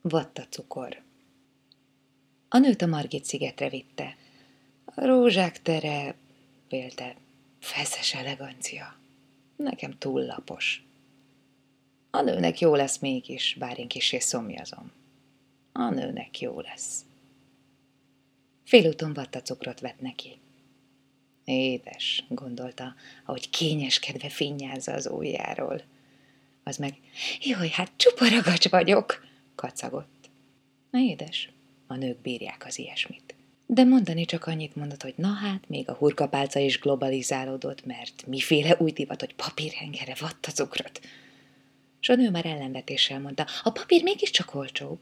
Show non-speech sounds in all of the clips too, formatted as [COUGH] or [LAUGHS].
Vatta cukor. A nőt a Margit szigetre vitte. A rózsák tere, vélte, feszes elegancia. Nekem túl lapos. A nőnek jó lesz mégis, bár én kisé szomjazom. A nőnek jó lesz. Félúton vatta cukrot vett neki. Édes, gondolta, ahogy kényeskedve finnyázza az ujjáról. Az meg, jaj, hát csupa ragacs vagyok, kacagott. Na édes, a nők bírják az ilyesmit. De mondani csak annyit mondott, hogy na hát, még a hurkapálca is globalizálódott, mert miféle új divat, hogy papírhengere vatta cukrot. S a nő már ellenvetéssel mondta, a papír mégiscsak olcsóbb.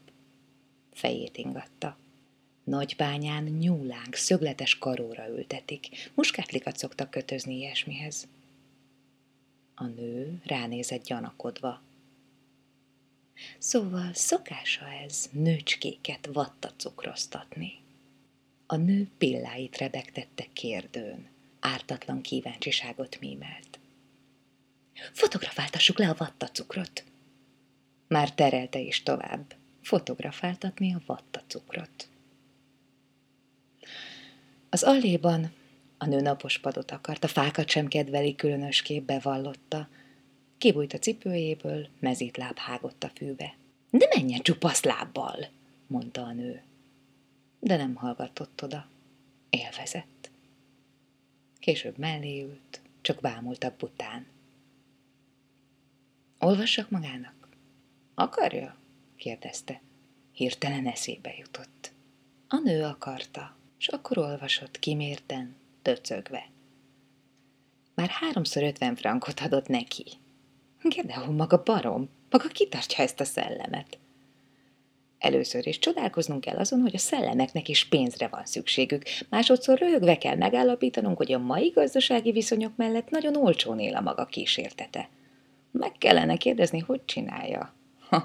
Fejét ingatta. Nagybányán nyúlánk, szögletes karóra ültetik, muskátlikat szoktak kötözni ilyesmihez. A nő ránézett gyanakodva. Szóval szokása ez nőcskéket vatta cukroztatni. A nő pilláit rebegtette kérdőn, ártatlan kíváncsiságot mímelt. Fotografáltassuk le a vattacukrot. Már terelte is tovább, fotografáltatni a vattacukrot. Az alléban a nő napos padot akart, a fákat sem kedveli különösképp bevallotta. Kibújt a cipőjéből, mezítláb hágott a fűbe. De menjen csupasz lábbal, mondta a nő. De nem hallgatott oda. Élvezett. Később mellé ült, csak bámultak bután. Olvassak magának? Akarja? kérdezte. Hirtelen eszébe jutott. A nő akarta, és akkor olvasott kimérten, döcögve. Már háromszor ötven frankot adott neki. Gedeon maga barom, maga kitartja ezt a szellemet. Először is csodálkoznunk kell azon, hogy a szellemeknek is pénzre van szükségük, másodszor röhögve kell megállapítanunk, hogy a mai gazdasági viszonyok mellett nagyon olcsón él a maga kísértete. Meg kellene kérdezni, hogy csinálja. [LAUGHS]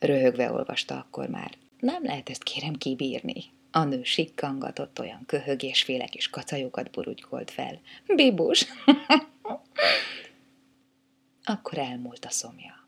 Röhögve olvasta akkor már. Nem lehet ezt kérem kibírni. A nő sikkangatott, olyan köhögésféle kis kacajokat burugykolt fel. Bibus! [LAUGHS] Akkor elmúlt a szomja.